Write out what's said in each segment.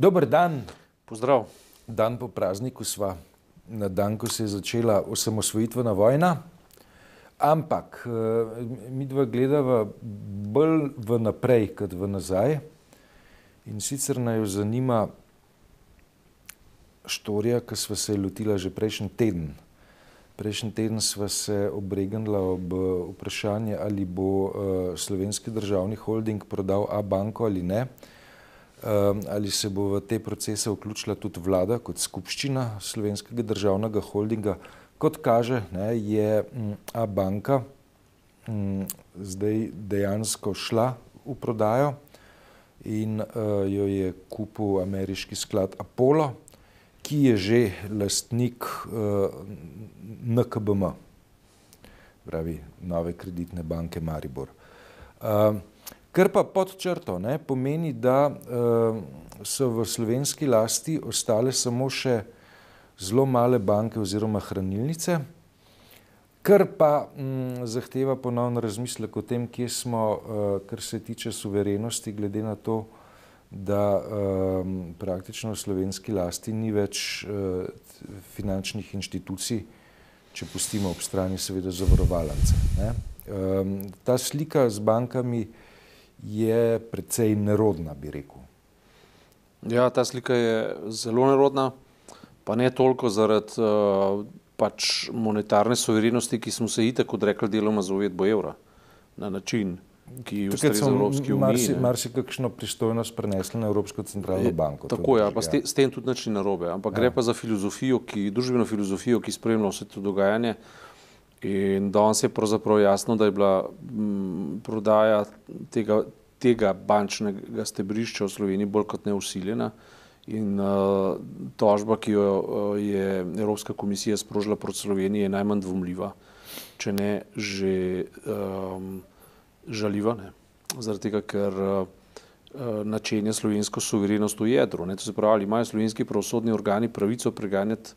Dober dan. Pozdrav. Dan po prazniku sva na dan, ko se je začela osamosvojitvena vojna. Ampak eh, mi dva gledava bolj v naprej, kot v nazaj. In sicer naj jo zanima štorija, ki sva se lotila že prejšnji teden. Prejšnji teden sva se obregnila ob vprašanje, ali bo uh, slovenski državni holding prodal A banko ali ne. Uh, ali se bo v te procese vključila tudi vlada kot skupščina slovenskega državnega holdinga. Kot kaže, ne, je m, A banka m, zdaj dejansko šla v prodajo in uh, jo je kupil ameriški sklad Apollo ki je že lastnik uh, eh, NKBM, pravi Nove kreditne banke Maribor. Uh, kar pa pod črto ne, pomeni, da uh, so v slovenski lasti ostale samo še zelo male banke oziroma hranilnice, kar pa m, mm, zahteva ponovno razmislek o tem, kje smo, uh, kar se tiče suverenosti, glede na to, da um, praktično v slovenski lasti ni več uh, finančnih inštitucij, če pustimo ob strani seveda zavarovalance. Um, ta slika z bankami je precej nerodna, bi rekel. Ja, ta slika je zelo nerodna, pa ne toliko zaradi uh, pač monetarne soverenosti, ki smo se itak odrekli deloma za uvedbo evra na način, ki ustreza Evropski uniji. Marsikakšno pristojnost prenesli na Evropsko centralno banko. Tako je, pa ja. s tem tudi nič ni narobe, ampak ja. gre pa za filozofijo, ki, družbeno filozofijo, ki spremlja vse to dogajanje. In danes je pravzaprav jasno, da je bila m, mm, prodaja tega, tega bančnega stebrišča v Sloveniji bolj kot neusiljena. In uh, tožba, ki jo uh, je Evropska komisija sprožila proti Sloveniji, je najmanj dvomljiva, če ne že um, žaljiva, ne? zaradi tega, ker uh, načenja slovensko suverenost v jedru. Ne? To se pravi, imajo slovenski pravosodni organi pravico preganjati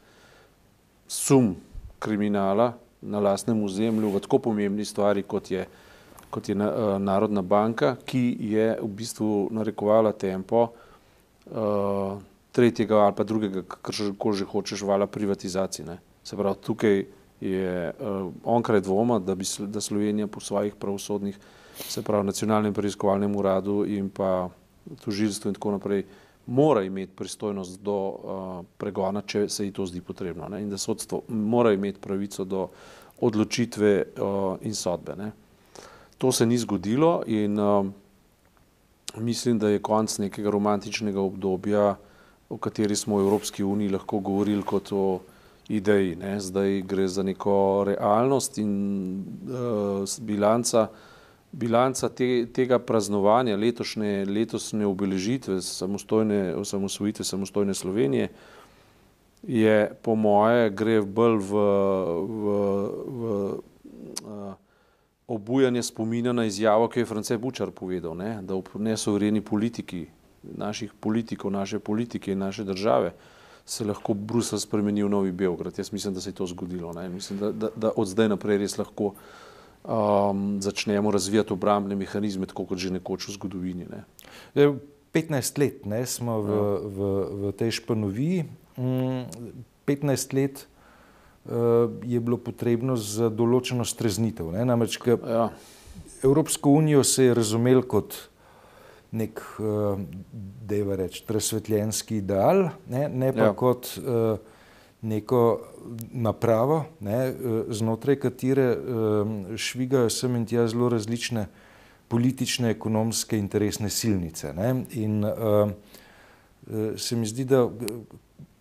sum kriminala na lastnem ozemlju v tako pomembni stvari, kot je, kot je na, uh, Narodna banka, ki je v bistvu narekovala tempo uh, tretjega ali pa drugega, kar že hočeš, vala privatizacije. Ne? Se pravi, tukaj je uh, onkraj dvoma, da bi da Slovenija po svojih pravosodnih, se pravi nacionalnem preiskovalnem uradu in pa tožilstvu in tako naprej, mora imeti pristojnost do uh, pregona, če se ji to zdi potrebno. Ne? In da sodstvo mora imeti pravico do odločitve uh, in sodbe. Ne? To se ni zgodilo in uh, mislim, da je konc nekega romantičnega obdobja, o kateri smo v Evropski uniji lahko govorili kot o ideji. Ne? Zdaj gre za neko realnost in uh, bilanca, bilanca te, tega praznovanja letošnje, letošnje obeležitve samostojne, osamosvojitve samostojne Slovenije je po moje gre bolj v, v, v uh, obujanje spomina na izjavo, ki je France Bučar povedal, ne? da v nesovereni politiki naših politikov, naše politike in naše države uh, se lahko Bruselj spremeni v Novi Beograd. Jaz mislim, da se je to zgodilo. Mislim, da, da, da od zdaj naprej res lahko um, začnemo razvijati obrambne mehanizme, tako kot že nekoč v zgodovini. Ne. 15 let ne, smo v, ja. v, v tej španoviji. 15 mm, let uh, je bilo potrebno za določeno streznitev. Ne. Namreč, ja. Evropsko unijo se je razumel kot nek, uh, da je reč, razsvetljenski ideal, ne, ne pa ja. kot uh, neko napravo, ne, uh, znotraj katere uh, švigajo sem in tja zelo različne politične, ekonomske, interesne silnice. Ne. In uh, se mi zdi, da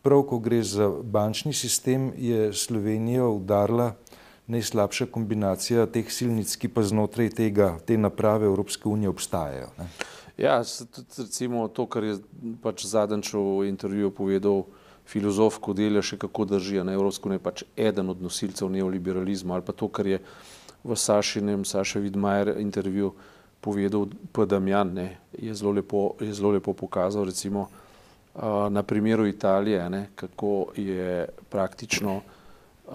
prav, ko gre za bančni sistem, je Slovenija udarila najslabša kombinacija teh silnic, ki pa znotraj tega, te naprave Evropske unije obstajajo. Ne. Ja, tudi recimo to, kar je pač zadnjič v intervjuju povedal filozof, ko dela še kako drži, na Evropsko unijo pač eden od nosilcev neoliberalizma ali pa to, kar je v Sašinem, Saša Vidmajer intervju povedal P. Damjan, ne, je zelo lepo, je zelo lepo pokazal recimo uh, na primeru Italije, ne, kako je praktično uh,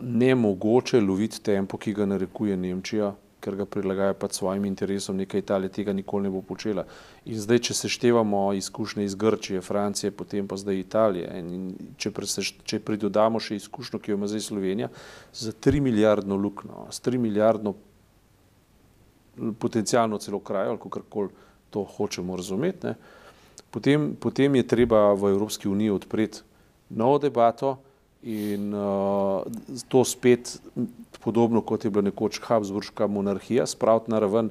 nemogoče loviti tempo, ki ga narekuje Nemčija, ker ga prilagaja pač svojim interesom, neka Italija tega nikoli ne bo počela. In zdaj, če seštevamo izkušnje iz Grčije, Francije, potem pa zdaj Italije, in če, preseš, če pridodamo še izkušnjo, ki jo ima zdaj Slovenija, za 3 milijardno lukno, s 3 milijardno potencijalno celo krajo, ali kako koli to hočemo razumeti, ne, potem, potem je treba v Evropski uniji odpreti novo debato in uh, to spet podobno kot je bila nekoč Habsburška monarhija, spraviti na raven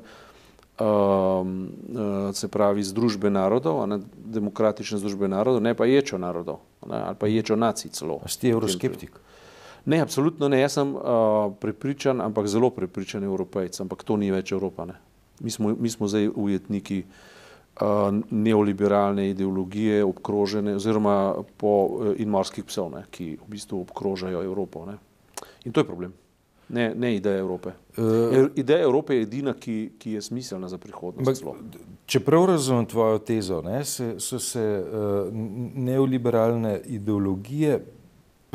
um, uh, se pravi združbe narodov, ne, demokratične združbe narodov, ne pa ječo narodov ne, ali pa ječo nacij celo. A ste euroskeptik? Ne, absolutno ne, jaz sem uh, prepričan, ampak zelo prepričan evropejc, ampak to ni več Evropa. Ne. Mi, smo, mi smo zdaj ujetniki uh, neoliberalne ideologije, obkrožene oziroma po uh, in morskih psov, ne, ki v bistvu obkrožajo Evropo. Ne. In to je problem. Ne, ne ideja Evrope. Uh, ideja Evrope je edina, ki, ki je smiselna za prihodnost. Če prav razumem tvojo tezo, ne, se, so se uh, neoliberalne ideologije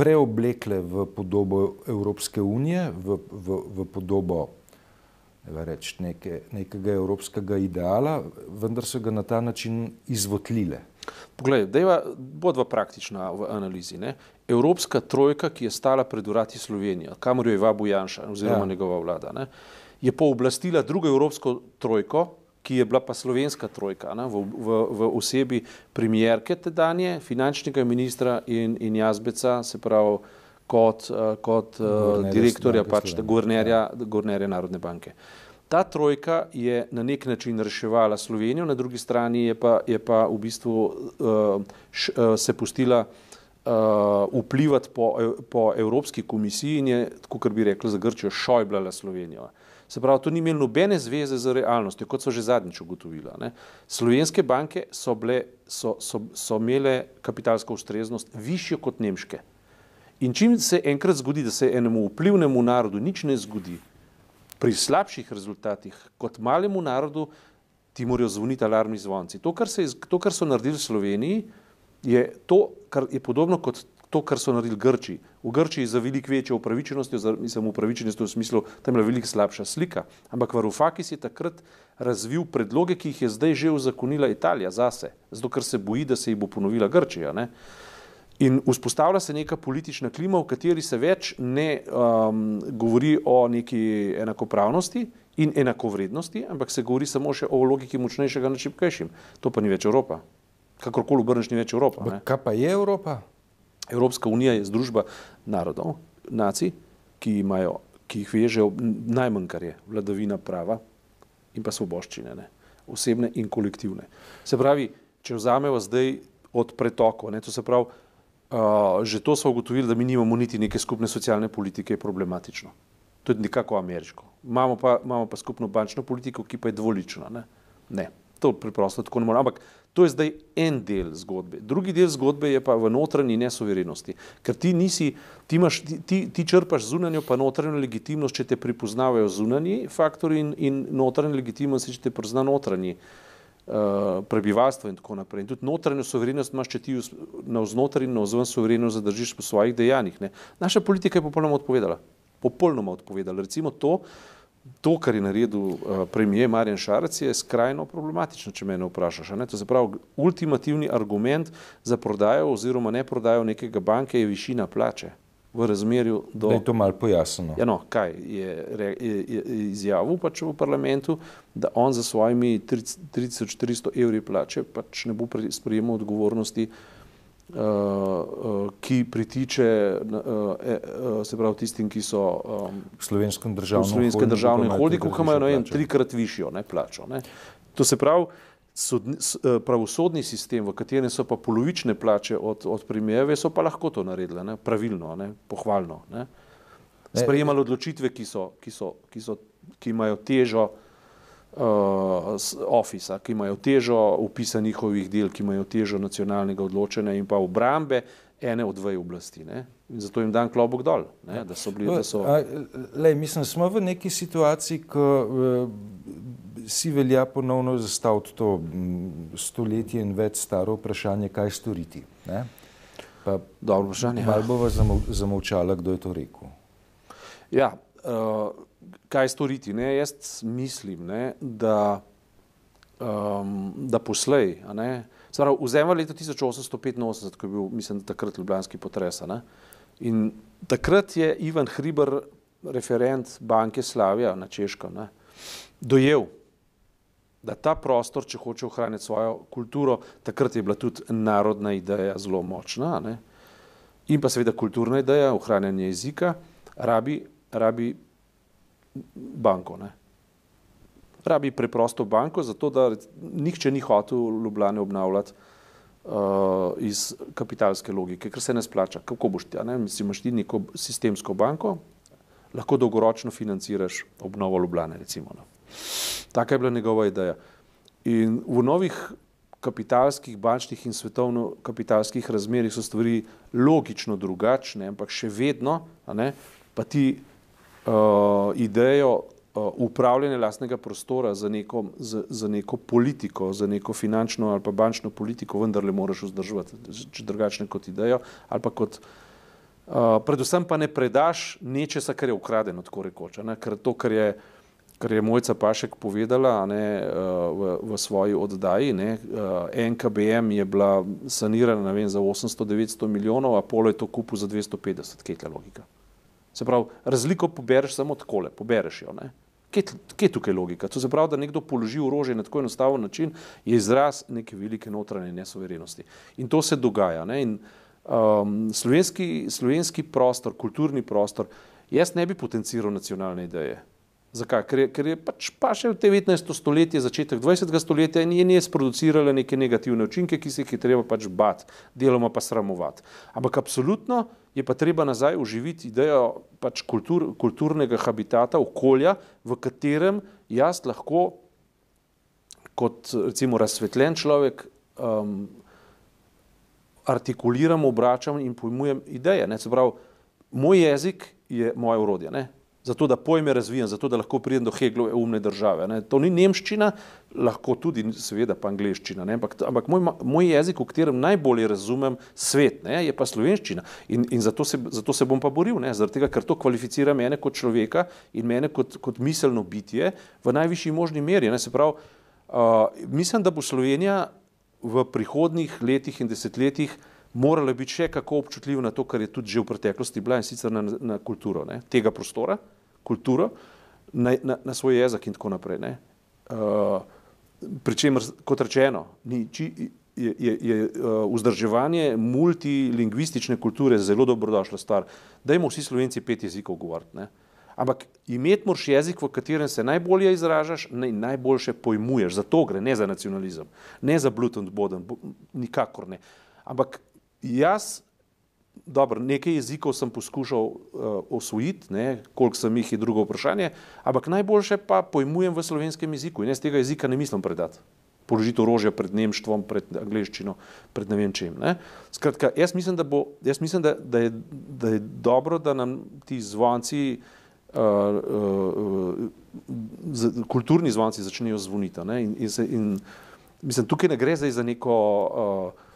preoblekle v podobo Evropske unije, v, v, v podobo reč, neke, nekega evropskega ideala, vendar so ga na ta način izvotlile. Poglej, dejva, bodva praktična v analizi. Ne? Evropska trojka, ki je stala pred urati Slovenije, kamor jo je vabu Janša oziroma ja. njegova vlada, ne? je pooblastila drugo evropsko trojko, ki je bila pa slovenska trojka ne, v, v, v osebi premijerke tedanje, finančnega ministra in, in jazbeca, se pravi kot, uh, kot uh, direktorja, pač guvernerja, ja. guvernerja Narodne banke. Ta trojka je na nek način reševala Slovenijo, na drugi strani je pa, je pa v bistvu uh, š, uh, se pustila uh, vplivati po, po Evropski komisiji in je, kot bi rekli za Grčijo, šojblala Slovenijo. Se pravi, to ni imelo nobene zveze z realnostjo, kot so že zadnjič ugotovila. Ne. Slovenske banke so, bile, so, so, so imele kapitalsko ustreznost višjo kot nemške. In čim se enkrat zgodi, da se enemu vplivnemu narodu nič ne zgodi, pri slabših rezultatih kot malemu narodu, ti morajo zvoniti alarmni zvonci. To, kar, se, to, kar so naredili v Sloveniji, je to, kar je podobno kot to, kar so naredili Grči. V Grčiji za velik večjo upravičenost, mislim, upravičenost v smislu, tam je bila veliko slabša slika, ampak Varufakis je takrat razvil predloge, ki jih je zdaj že uzakonila Italija zase, zato ker se boji, da se jih bo ponovila Grčija. Ne? In vzpostavlja se neka politična klima, v kateri se več ne um, govori o neki enakopravnosti in enakovrednosti, ampak se govori samo še o logiki močnejšega nad šibkejšim. To pa ni več Evropa. Kakorkoli obrneš, ni več Evropa. Kaj pa je Evropa? Evropska unija je združba narodov, nacij, ki, imajo, ki jih veže najmanj, kar je vladavina prava in pa svoboščine, ne? osebne in kolektivne. Se pravi, če vzamemo zdaj od pretokov, to se pravi, uh, že to smo ugotovili, da mi nimamo niti neke skupne socialne politike, je problematično. To je nekako ameriško. Imamo pa, imamo pa skupno bančno politiko, ki pa je dvolična. Ne, ne to preprosto tako ne more. Ampak To je zdaj en del zgodbe. Drugi del zgodbe je pa v notranji nesoverenosti, ker ti, nisi, ti, imaš, ti, ti črpaš zunanjo pa notranjo legitimnost, če te pripoznavajo zunanji faktori in, in notranjo legitimnost, če te prizna notranji uh, prebivalstvo in tako naprej. In tudi notranjo soverenost imaš, če ti na vznoter in na vzven soverenost zadržiš po svojih dejanjih. Ne. Naša politika je popolnoma odpovedala. Popolnoma odpovedala. Recimo to, to, kar je naredil uh, premijer Marjan Šarec, je skrajno problematično, če me ne vprašaš. Ne? To se pravi, ultimativni argument za prodajo oziroma ne prodajo nekega banke je višina plače v razmerju do. Da je to malo pojasneno. Ja, no, kaj je, je, je izjavil pač v parlamentu, da on za svojimi 3400 evri plače pač ne bo sprejemal odgovornosti uh, uh, ki pritiče, uh, uh, se pravi, tistim, ki so um, v slovenskem državnem. V slovenskem državnem holdingu, ki imajo vem, trikrat višjo ne, plačo. Ne. To se pravi, sodni, pravosodni sistem, v katerem so pa polovične plače od, od primjeve, so pa lahko to naredile, ne, pravilno, ne, pohvalno. Ne. Sprejemali odločitve, ki, so, ki, so, ki, so, ki imajo težo uh, ofisa, ki imajo težo upisa njihovih del, ki imajo težo nacionalnega odločanja in pa obrambe ene od dveh oblasti. Ne? In zato jim dan klobok dol, ne? da so bili. Da so... Lej, mislim, smo v neki situaciji, ko uh, si velja ponovno zastaviti to stoletje in več staro vprašanje, kaj storiti. Ne? Pa Dobro vprašanje. Malo bova zamolčala, kdo je to rekel. Ja, uh, kaj storiti. Ne? Jaz mislim, ne, da, um, da poslej, vzemimo leto 1885, ko je bil, mislim, takrat ljubljanski potres. In takrat je Ivan Hriber, referent banke Slavija na Češko, ne, dojel, da ta prostor, če hoče ohraniti svojo kulturo, takrat je bila tudi narodna ideja zelo močna ne, in pa seveda kulturna ideja, ohranjanje jezika, rabi, rabi banko. Ne. Rabi preprosto banko, zato da nihče ni hotel Ljubljane obnavljati uh, iz kapitalske logike, ker se ne splača. Kako boš ti, ne? Mislim, imaš ti neko sistemsko banko, lahko dolgoročno financiraš obnovo Ljubljane, recimo. No. Taka je bila njegova ideja. In v novih kapitalskih, bančnih in svetovno kapitalskih razmerih so stvari logično drugačne, ampak še vedno, ne, pa ti uh, idejo uh, upravljanja lastnega prostora za neko, za, za neko politiko, za neko finančno ali pa bančno politiko vendarle moraš vzdrževati, če drugačne kot idejo ali pa kot uh, predvsem pa ne predaš nečesa, kar je ukradeno, tako rekoč, ne, ker to, kar je kar je Mojca Pašek povedala ne, v, v svoji oddaji. Ne, NKBM je bila sanirana vem, za 800-900 milijonov, Apollo je to kupil za 250, kje je ta logika. Se pravi, razliko pobereš samo tako, pobereš jo. Ne? Kje, kje je tukaj logika? To se pravi, da nekdo položi orožje na tako enostaven način, je izraz neke velike notranje nesoverenosti. In to se dogaja. Ne? In, um, slovenski, slovenski prostor, kulturni prostor, jaz ne bi potenciral nacionalne ideje. Zakaj? Ker je, ker je pač pa še v 19. stoletje, začetek 20. stoletja in je ne sproducirala neke negativne učinke, ki se jih je treba pač bati, deloma pa sramovati. Ampak absolutno je pa treba nazaj uživiti idejo pač kultur, kulturnega habitata, okolja, v katerem jaz lahko kot recimo razsvetljen človek um, artikuliram, obračam in pojmujem ideje. Ne? Se pravi, moj jezik je moje urodje. Zato da pojme razvijam, zato da lahko pridem do Heglove umne države. Ne. To ni nemščina, lahko tudi seveda pa angliščina, ne. ampak, ampak moj, moj jezik, v katerem najbolje razumem svet, ne, je pa slovenščina in, in zato, se, zato se bom pa boril, ne, zaradi tega, ker to kvalificira mene kot človeka in mene kot, kot miselno bitje v najvišji možni meri. Ne. Se pravi, uh, mislim, da bo Slovenija v prihodnih letih in desetletjih morala biti še kako občutljiva na to, kar je tudi že v preteklosti bila in sicer na, na kulturo ne, tega prostora, kulturo, na, na, na svoj jezik in tako naprej. Uh, Pričemer, kot rečeno, ni, či, je, je, je uh, vzdrževanje multilingvistične kulture zelo dobrodošla stvar. Dajmo vsi slovenci pet jezikov govoriti. Ampak imeti moraš jezik, v katerem se najbolje izražaš in najboljše pojmuješ. Za to gre, ne za nacionalizem, ne za Bluetooth boden, nikakor ne. Ampak jaz dobro, nekaj jezikov sem poskušal uh, osvojiti, ne, koliko sem jih je drugo vprašanje, ampak najboljše pa pojmujem v slovenskem jeziku in jaz tega jezika ne mislim predati. Položiti orožje pred nemštvom, pred angliščino, pred ne vem čem. Ne. Skratka, jaz mislim, da, bo, jaz mislim da, da, je, da je dobro, da nam ti zvonci, uh, uh, z, kulturni zvonci začnejo zvoniti. In, in se, in, mislim, tukaj ne gre zdaj za neko uh,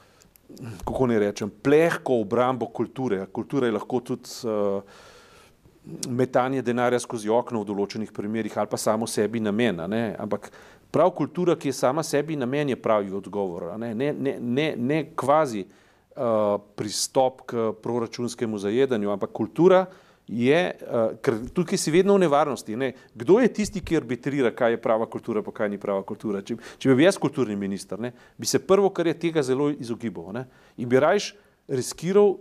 kako ne rečem, plehko obrambo kulture. Kultura je lahko tudi uh, metanje denarja skozi okno v določenih primerjih ali pa samo sebi namen. Ampak prav kultura, ki je sama sebi namen, je pravi odgovor. Ne, ne, ne, ne, ne kvazi uh, pristop k proračunskemu zajedanju, ampak kultura je, uh, ker tukaj si vedno v nevarnosti. Ne? Kdo je tisti, ki arbitrira, kaj je prava kultura, pa kaj ni prava kultura? Če, če bi bil jaz kulturni minister, ne? bi se prvo, kar je tega zelo izogibal. Ne? In bi rajš riskiral,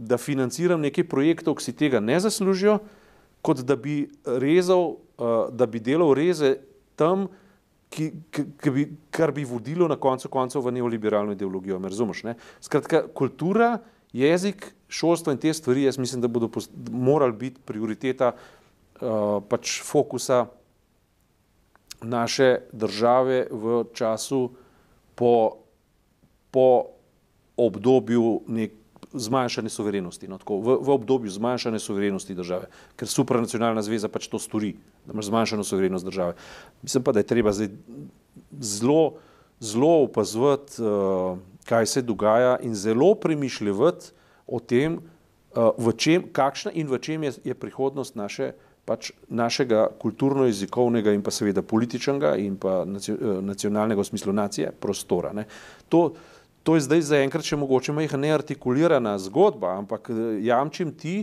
da financiram nekaj projektov, ki si tega ne zaslužijo, kot da bi rezal, uh, da bi delal reze tam, ki, ki, ki bi, kar bi vodilo na koncu koncev v neoliberalno ideologijo. Razumeš? Ne? Skratka, kultura jezik, šolstvo in te stvari, jaz mislim, da bodo morali biti prioriteta uh, pač fokusa naše države v času po, po obdobju nek, zmanjšane soverenosti, no, tako, v, v obdobju zmanjšane soverenosti države, ker supranacionalna zveza pač to stori, da imaš zmanjšano soverenost države. Mislim pa, da je treba zdaj zelo, zelo opazovati uh, kaj se dogaja in zelo premišljati o tem, uh, čem, kakšna in v čem je, je prihodnost naše pač našega kulturno-jezikovnega in pa seveda političnega in pa nacionalnega v smislu nacije prostora. Ne. To, to je zdaj zaenkrat še mogoče majhna neartikulirana zgodba, ampak jamčim ti,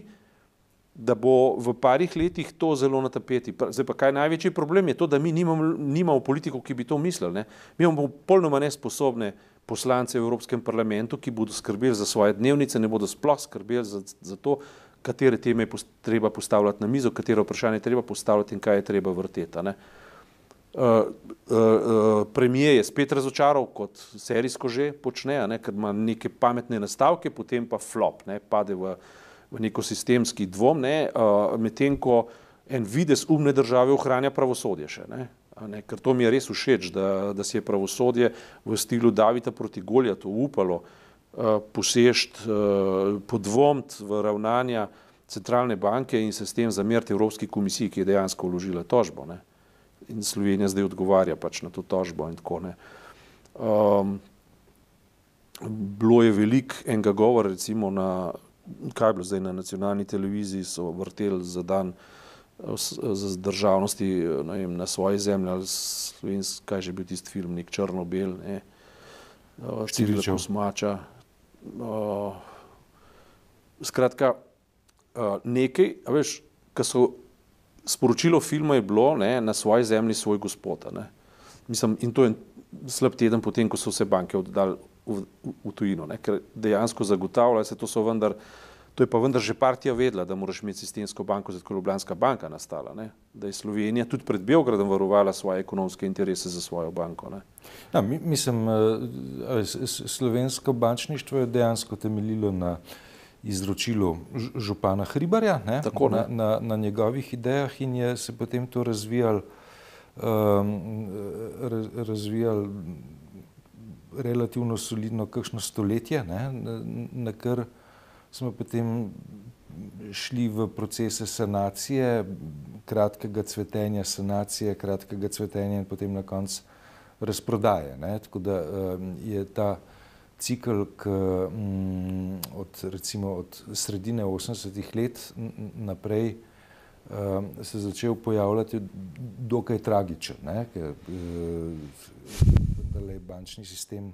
da bo v parih letih to zelo na tapeti. Zdaj pa kaj največji problem je to, da mi nimamo, nimamo politikov, ki bi to mislili. Ne. Mi imamo popolnoma nesposobne poslance v Evropskem parlamentu, ki bodo skrbeli za svoje dnevnice, ne bodo sploh skrbeli za, za to, katere teme je treba postavljati na mizo, katero vprašanje je treba postavljati in kaj je treba vrteti. Uh, uh, uh, premije je spet razočaral, kot serijsko že počne, ne, ker ima neke pametne nastavke, potem pa flop, ne, pade v, v neko sistemski dvom, uh, medtem ko en vides umne države ohranja pravosodje še. Ne. Ne, ker to mi je res všeč, da, da si je pravosodje v stilu Davida proti Goljatu upalo uh, posešt, uh, podvomt v ravnanja centralne banke in se s tem zameriti Evropski komisiji, ki je dejansko vložila tožbo. Ne. In Slovenija zdaj odgovarja pač na to tožbo in tako ne. Um, bilo je veliko enega govora, recimo na kaj je bilo zdaj na nacionalni televiziji, so vrteli za dan za državnosti vem, na svoji zemlji ali slovenski, kaj že bil tisti film, nek črno-bel, ne, Cirila Kosmača. Uh, skratka, uh, nekaj, veš, ko so sporočilo filma je bilo, ne, na svoji zemlji svoj gospod, ne. Mislim, in to je slab teden potem, ko so vse banke oddali v, v, v tujino, ne, ker dejansko zagotavljajo se, to so vendar, to je pa vendar že partija vedla, da moraš imeti sistemsko banko, zato je Ljubljanska banka nastala, ne, da je Slovenija tudi pred Beogradom varovala svoje ekonomske interese za svojo banko. Ne. Ja, mi, mislim, eh, slovensko bančništvo je dejansko temeljilo na izročilu župana Hribarja, ne, Tako, ne. Na, na, na njegovih idejah in je se potem to razvijal, um, razvijal relativno solidno kakšno stoletje, ne, na, na kar smo potem šli v procese sanacije, kratkega cvetenja, sanacije, kratkega cvetenja in potem na koncu razprodaje. Ne. Tako da je ta cikl k, um, od, recimo od sredine 80-ih let naprej se začel pojavljati dokaj tragičen, ne, ker uh, je bančni sistem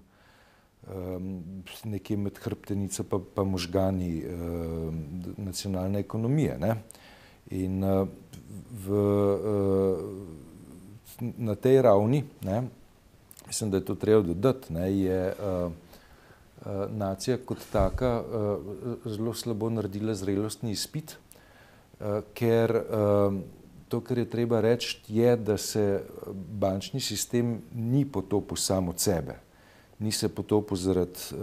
um, nekje med hrbtenico pa, pa možgani um, nacionalne ekonomije. Ne. In uh, v, uh, na tej ravni, ne, mislim, da je to treba dodati, ne, je uh, uh, nacija kot taka uh, zelo slabo naredila zrelostni izpit, uh, ker uh, to, kar je treba reči, je, da se bančni sistem ni potopil samo od sebe ni se potopil zaradi uh,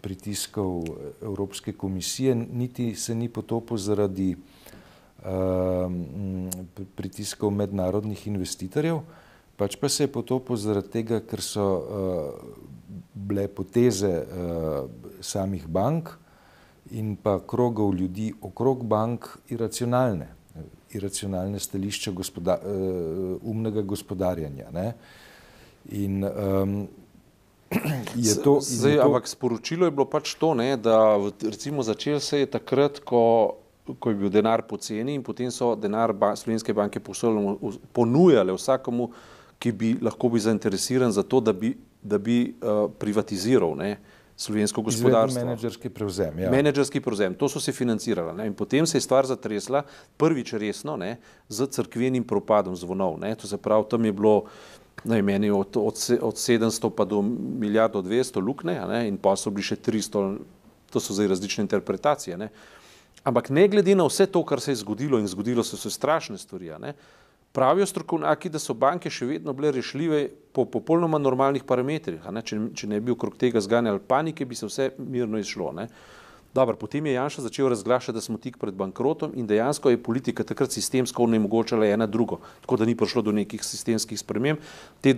pritiskov Evropske komisije, niti se ni potopil zaradi uh, pritiskov mednarodnih investitorjev, pač pa se je potopil zaradi tega, ker so uh, bile poteze uh, samih bank in pa krogov ljudi okrog bank iracionalne, iracionalne stališče gospoda, uh, umnega gospodarjanja. Ne? In um, je to. Zdaj, to... Ampak sporočilo je bilo pač to, ne, da recimo začel se je takrat, ko, ko je bil denar poceni in potem so denar ba, slovenske banke ponujale vsakomu, ki bi lahko bil zainteresiran za to, da bi, da bi uh, privatiziral. Ne, Slovensko gospodarstvo. Menedžerski prevzem. Ja. Menedžerski prevzem, to so se financirali. Ne? In potem se je stvar zatresla, prvič resno, ne? z crkvenim propadom zvonov. Ne? To se pravi, tam je bilo ne, meni od, od, od 700 pa do milijardo 200 lukne ne, in pa so bili še 300, to so zdaj različne interpretacije. Ne. Ampak ne glede na vse to, kar se je zgodilo in zgodilo se so strašne stvari, ne, pravijo strokovnjaki, da so banke še vedno bile rešljive po popolnoma normalnih parametrih. Ne, če, če ne bi okrog tega zganjali panike, bi se vse mirno izšlo. Ne. Dobro, potem je Janša začel razglašati, da smo tik pred bankrotom in dejansko je politika takrat sistemsko onemogočala ena drugo, tako da ni prišlo do nekih sistemskih sprememb. Te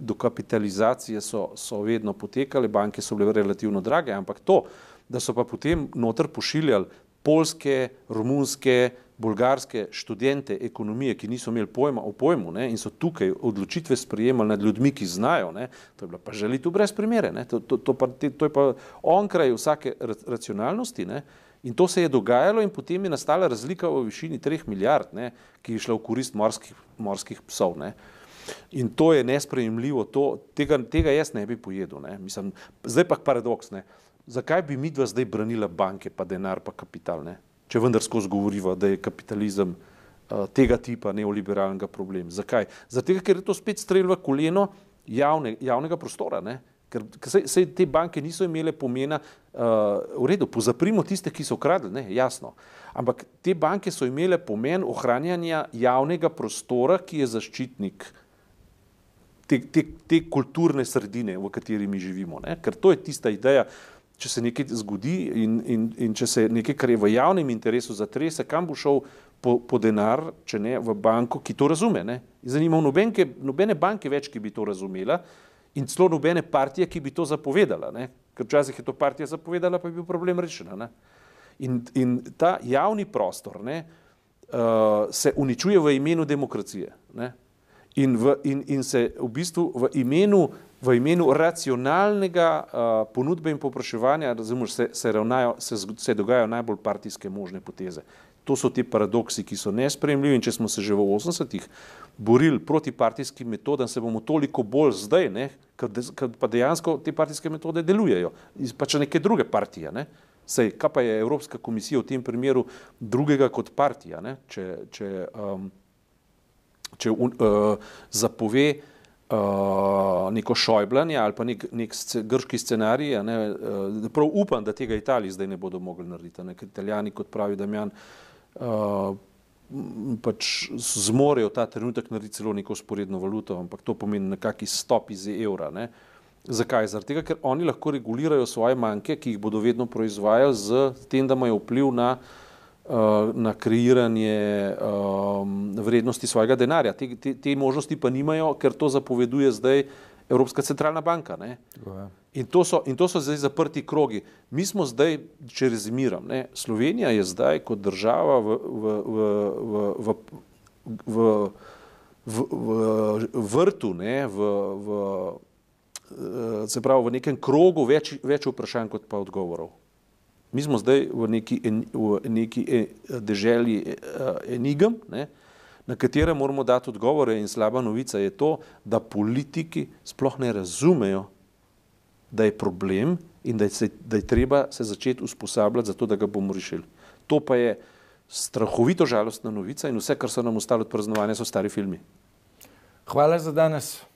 dokapitalizacije so, so vedno potekale, banke so bile relativno drage, ampak to, da so pa potem noter pošiljali polske, romunske, bolgarske študente ekonomije, ki niso imeli pojma o pojmu ne, in so tukaj odločitve sprejemali nad ljudmi, ki znajo, ne, to je bila pa želitev brez primere, ne, to, to, to, pa, to je pa onkraj vsake racionalnosti ne, In to se je dogajalo, in potem je nastala razlika v višini 3 milijard, ne, ki je šla v korist morskih, morskih psov. Ne. In to je nesprejemljivo, to, tega, tega jaz ne bi pojedel. Ne. Mislim, zdaj pa paradoks. Ne. Zakaj bi mi dva zdaj branila banke, pa denar, pa kapital? Ne. Če vendar skozi govoriva, da je kapitalizem uh, tega tipa neoliberalnega problema. Zakaj? Zato, ker je to spet strelj v koleno javne, javnega prostora. Ne. Ker se, se te banke niso imele pomena, uh, v redu, pozaprimo tiste, ki so ukradli, ne, jasno. Ampak te banke so imele pomen ohranjanja javnega prostora, ki je zaščitnik te, te, te kulturne sredine, v kateri mi živimo. Ne. Ker to je tista ideja, če se nekaj zgodi in, in, in če se nekaj, kar je v javnem interesu, zatrese, kam bo šel po, po denar, če ne v banko, ki to razume. Ne. Zanima me nobenke, nobene banke več, ki bi to razumela in celo nobene partije, ki bi to zapovedala. Ne? Ker včasih je to partija zapovedala, pa je bil problem rešen. In, in ta javni prostor ne, uh, se uničuje v imenu demokracije. Ne? In, v, in, in se v bistvu v imenu, v imenu racionalnega uh, ponudbe in popraševanja, razumeš, se, se, ravnajo, se, se dogajajo najbolj partijske možne poteze. To so ti paradoksi, ki so nespremljivi in če smo se že v 80-ih borili proti partijskim metodam, se bomo toliko bolj zdaj, ker pa dejansko te partijske metode delujejo, pač neke druge partije. Ne? Sej, kaj pa je Evropska komisija v tem primeru drugega kot partija, ne? če, če, um, če un, uh, zapove uh, neko šojblanje ali pa nek, nek sce, grški scenarij, ne? uh, prav upam, da tega Italiji zdaj ne bodo mogli narediti, ne? ker italijani, kot pravi Damjan, uh, pač zmorejo ta trenutek narediti celo neko sporedno valuto, ampak to pomeni nekakšen stop iz evra. Ne? Zakaj? Zaradi tega, ker oni lahko regulirajo svoje manjke, ki jih bodo vedno proizvajali z tem, da imajo vpliv na, uh, na kreiranje um, vrednosti svojega denarja. Te, te, te možnosti pa nimajo, ker to zapoveduje zdaj Evropska centralna banka. In to, so, in to so zdaj zaprti krogi. Mi smo zdaj, če rezimiram, ne, Slovenija je zdaj kot država v, v, v, v, v, v, v, v vrtu, ne, v, v, se pravi v nekem krogu več, več vprašanj kot pa odgovorov. Mi smo zdaj v neki, v neki e, deželi e, enigem, ne, na katere moramo dati odgovore in slaba novica je to, da politiki sploh ne razumejo, da je problem in da je, se, da je treba se začeti usposabljati za to, da ga bomo rešili. To pa je strahovito žalostna novica in vse, kar so nam ostalo od praznovanja, so stari filmi. Hvala za danes.